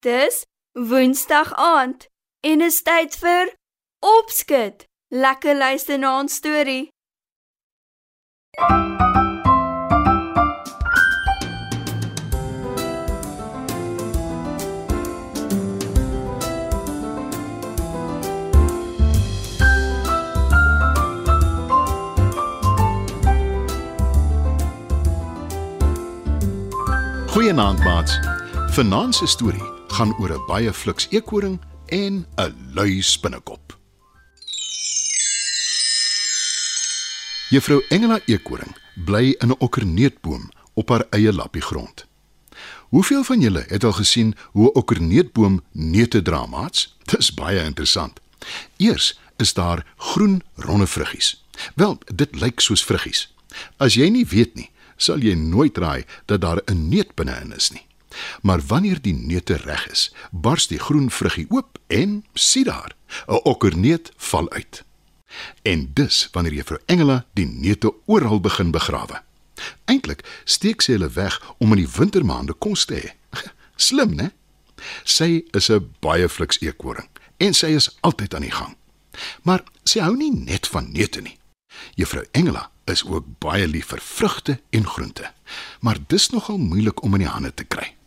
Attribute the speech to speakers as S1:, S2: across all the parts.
S1: Dis Woensdag aand en is tyd vir opskud. Lekker luister na ons storie.
S2: Goeienaand maats. Vanaand se storie gaan oor 'n baie fliks eekoring en 'n lui spinnekop. Juffrou Engela Eekoring bly in 'n okkerneutboom op haar eie lappie grond. Hoeveel van julle het al gesien hoe 'n okkerneutboom neute dra maats? Dis baie interessant. Eers is daar groen ronde vruggies. Wel, dit lyk soos vruggies. As jy nie weet nie, sal jy nooit raai dat daar 'n neut binne-in is nie. Maar wanneer die neute reg is, bars die groen vruggie oop en sien daar, 'n okkerneut val uit. En dis wanneer juffrou Engela die neute oral begin begrawe. Eintlik steek sy hulle weg om in die wintermaande kos te hê. Slim, né? Sy is 'n baie fliks eekoring en sy is altyd aan die gang. Maar sy hou nie net van neute nie. Juffrou Engela is ook baie lief vir vrugte en groente, maar dis nogal moeilik om in die hande te kry.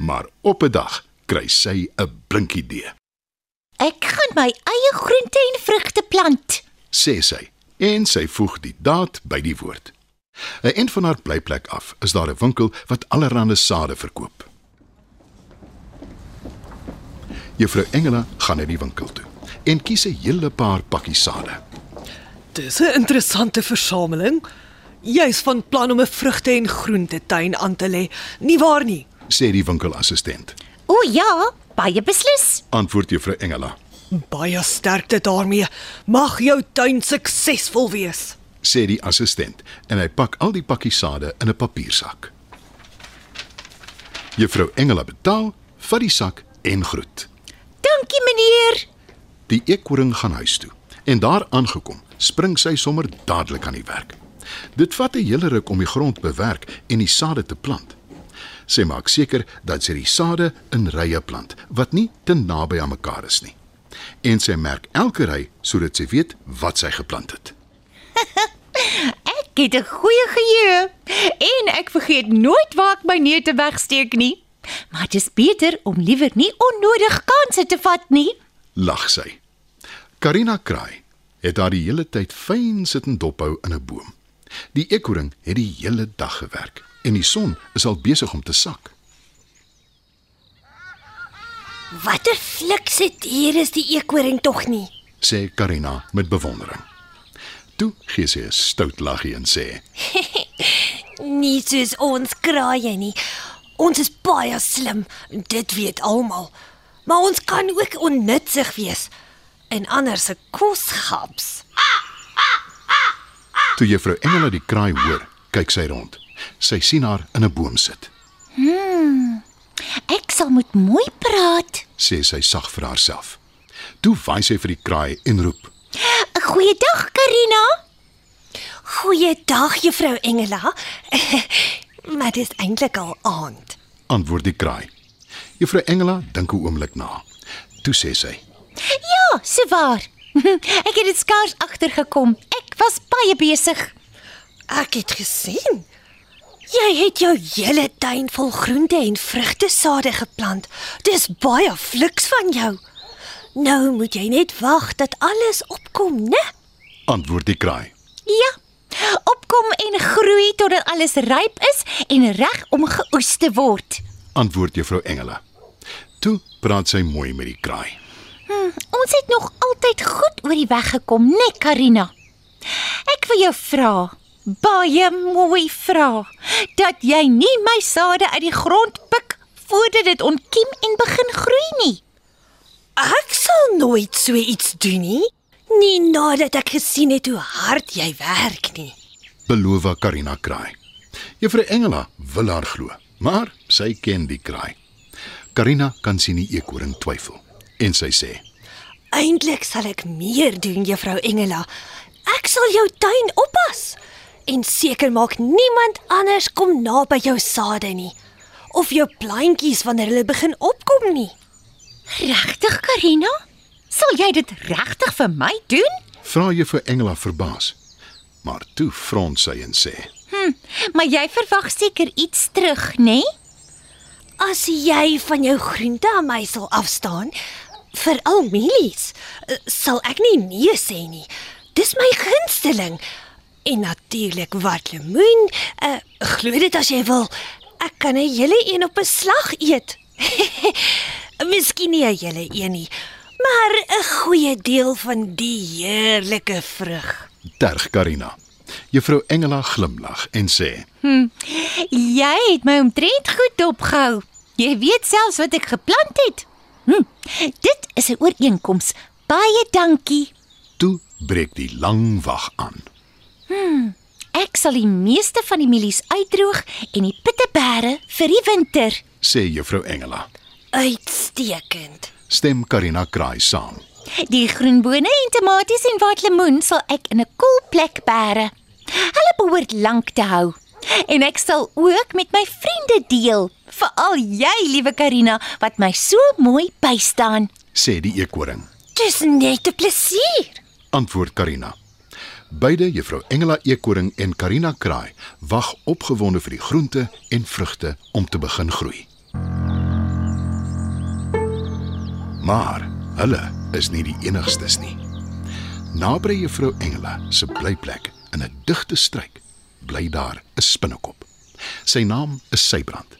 S2: Maar op 'n dag kry sy 'n blink idee,
S3: Ek gaan my eie groente en vrugte plant.
S2: sê sy, en sy voeg die daad by die woord. 'n End van haar blyplek af is daar 'n winkel wat allerlei sade verkoop. Juffrou Engela gaan na die winkel toe en kies 'n hele paar pakkies sade.
S4: Dis 'n interessante versameling. Jy's van plan om 'n vrugte en groente tuin aan te lê, nie waar nie?
S2: Sê die winkelassistent.
S3: O ja, baie beslis.
S2: Antwoord juffrou Engela,
S4: Baie sterkte daarmee. Mag jou tuin suksesvol wees.
S2: sê die assistent en hy pak al die pakkies sade in 'n papiersak. Juffrou Engela betaal, vat die sak en groet.
S3: Dankie meneer.
S2: Die eekoring gaan huis toe en daar aangekom, spring sy sommer dadelik aan die werk. Dit vat 'n hele ruk om die grond bewerk en die sade te plant. Sy maak seker dat sy die sade in rye plant wat nie te naby aan mekaar is nie. En sy merk elke ry sodat sy weet wat sy geplant het.
S3: Ek het 'n goeie geheue en ek vergeet nooit waar ek my neute wegsteek nie. Maar dit is beter om liewer nie onnodig kansse te vat nie.
S2: Lag sy. Karina Kraai het daar die hele tyd fyn sit en dophou in 'n boom. Die eekoring het die hele dag gewerk en die son is al besig om te sak.
S5: Watter flikse dier is die eekoring tog nie?
S2: sê Karina met bewondering. Toe gee sy 'n stout laggie en sê:
S5: Nie soos ons kraaie nie. Ons is baie slim, dit weet almal. Maar ons kan ook onnutsig wees en ander se kos gaps.
S2: Toe juffrou Engela die kraai hoor, kyk sy rond. Sy sien haar in 'n boom sit,
S3: Ek sal moet mooi praat.
S2: sê sy sag vir haarself. Toe waai sy vir die kraai en roep:
S3: Goeiedag, Karina.
S5: Goeiedag juffrou Engela. maar dit is eintlik al aand.
S2: Antwoord die kraai. Juffrou Engela dink 'n oomblik na. Toe sê sy:
S3: Ja, se waar. Ek het dit skaars agtergekom. Ek was baie besig.
S5: Ek het gesien. Jy het jou hele tuin vol groente en vrugtesade geplant. Dis baie fliks van jou. Nou moet jy net wag dat alles opkom, né?
S2: Antwoord die kraai.
S3: Ja. Opkom en groei totdat alles ryp is en reg om geoes te word.
S2: Antwoord juffrou Engela. Toe praat sy mooi met die kraai.
S3: Ons het nog altyd goed oor die weg gekom, né, nee, Karina? Ek wil jou vra, baie mooi vra, dat jy nie my sade uit die grond pik voordat dit ontkiem en begin groei nie.
S5: Ek sal nooit so iets doen nie. Nie nadat ek gesien het hoe hard jy werk nie.
S2: Beloof Karina kraai. Juffrou Engela wil haar glo, maar sy ken die kraai. Karina kan sien die eekoring twyfel en sy sê:
S5: Eintlik sal ek meer doen, juffrou Engela. Ek sal jou tuin oppas en seker maak niemand anders kom naby jou sade nie. of jou plantjies wanneer hulle begin opkom nie.
S3: Regtig, Karina? Sal jy dit regtig vir my doen?
S2: Vra juffrou Engela verbaas. Maar toe frons sy en sê:
S3: Maar jy verwag seker iets terug, nê? Nee?
S5: As jy van jou groente aan my sal afstaan, veral mielies, eh, sal ek nie nee sê nie. Dis my gunsteling. En natuurlik wat lemoen. Uh, glo dit as jy wil. Ek kan 'n hele een op 'n slag eet. Miskien nie 'n hele een nie, maar 'n goeie deel van die heerlike vrug.
S2: "Terg Karina." Juffrou Engela glimlag en sê:
S3: Jy het my omtrent goed dopgehou. Jy weet selfs wat ek geplant het. Hm, dit is 'n ooreenkoms. Baie dankie.
S2: "Toe breek die lang wag aan."
S3: Ek sal die meeste van die mielies uitdroog en die pittebere vir die winter.
S2: sê Juffrou Engela.
S5: Uitstekend.
S2: Stem Karina kraai saam.
S3: Die groenbone en tomaties en watlemoen sal ek in 'n koel plek bære. Hulle behoort lank te hou. En ek sal ook met my vriende deel, veral jy, liewe Karina, wat my so mooi bystaan.
S2: sê die eekoring.
S5: Dis net 'n plesier.
S2: Antwoord Karina. Beide Juffrou Engela eekoring en Karina kraai wag opgewonde vir die groente en vrugte om te begin groei. Maar hulle is nie die enigstes nie. Naby Juffrou Engela se blyplek in 'n digte struik bly daar 'n spinnekop. Sy naam is Sybrand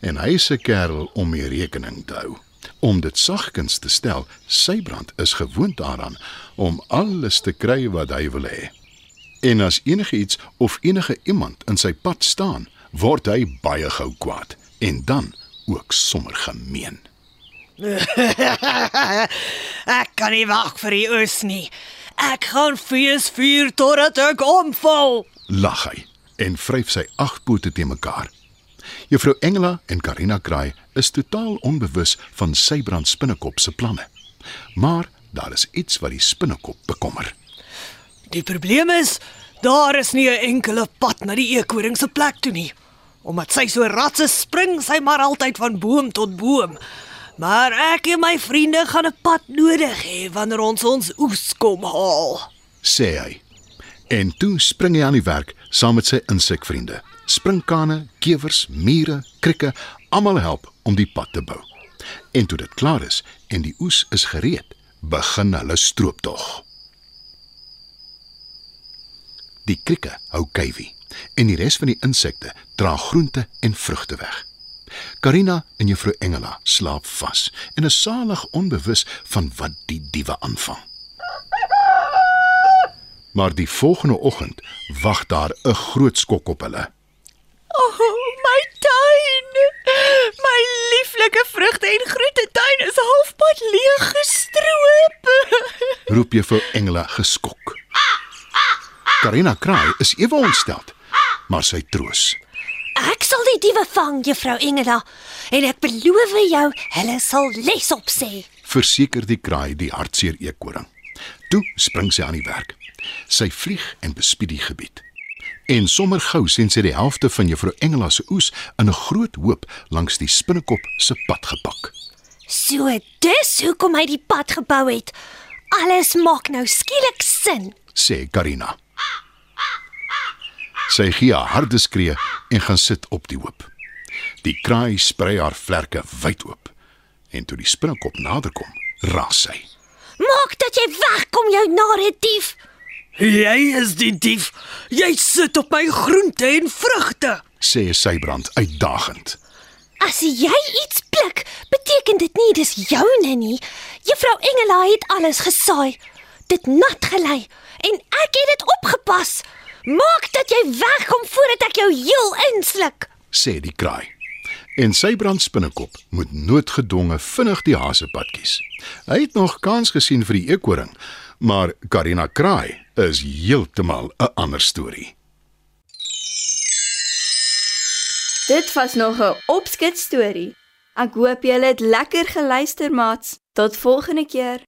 S2: en hy is 'n kerel om mee rekening te hou. Om dit sagkens te stel, Sybrand is gewoond daaraan om alles te kry wat hy wil hê. En as enige iets of enige iemand in sy pad staan, word hy baie gou kwaad en dan ook sommer gemeen.
S4: Ek kan nie wag vir die oes nie. Ek gaan fees vier totdat ek omval.
S2: lag hy en vryf sy agterpote te mekaar. Juffrou Engela en Karina Kraai is totaal onbewus van Sybrand spinnekop se planne. Maar daar is iets wat die spinnekop bekommer.
S4: Die probleem is daar is nie 'n enkele pad na die eekoring se plek toe nie. Omdat sy so ratse spring, sy maar altyd van boom tot boom. Maar ek en my vriende gaan 'n pad nodig hê wanneer ons ons oes kom haal.
S2: sê hy. En toe spring hy aan die werk saam met sy insekvriende. Sprinkane, kewers, mure, krikke, almal help om die pad te bou. En toe dit klaar is en die oes is gereed, begin hulle strooptog. Die krikke hou kuiwie en die res van die insekte dra groente en vrugte weg. Karina en juffrou Engela slaap vas en is salig onbewus van wat die diewe aanvang. Maar die volgende oggend wag daar 'n groot skok op hulle.
S3: Oh, my tuin. My lieflike vrugte en groente tuin is halfpad leeg gestroop.
S2: roep juffrou Engela geskok. Karina kraai is ewe ontsteld, maar sy troos.
S5: Ek sal die diewe vang, juffrou Engela, en ek beloof jou, hulle sal les op sê.
S2: Verseker die kraai die hartseer eekoring. Toe spring sy aan die werk. Sy vlieg en bespied die gebied. En sommer gou sien sy die helfte van juffrou Engela se oes in 'n groot hoop langs die spinnekop se pad gepak.
S5: So dis hoekom hy die pad gebou het. Alles maak nou skielik sin.
S2: sê Karina. Sy gee 'n harde skree en gaan sit op die hoop. Die kraai sprei haar vlerke wyd oop en toe die spinnekop naderkom, raas sy.
S5: Maak dat jy wegkom jou nare dief.
S4: Jy is die dief. Jy sit op my groente en vrugte.
S2: sê Sybrand uitdagend.
S5: As jy iets pluk, beteken dit nie dis joune nie. Juffrou Engela het alles gesaai. Dit nat gelei en ek het dit opgepas. Maak dat jy wegkom voordat ek jou heel insluk.
S2: sê die kraai. En Sybrand spinnekop moet noodgedwonge vinnig die hasepad kies. Hy het nog kans gesien vir die eekoring, maar Karina Kraai is heeltemal 'n ander storie.
S1: Dit was nog 'n opskit storie. Ek hoop julle het lekker geluister, maats. Tot volgende keer.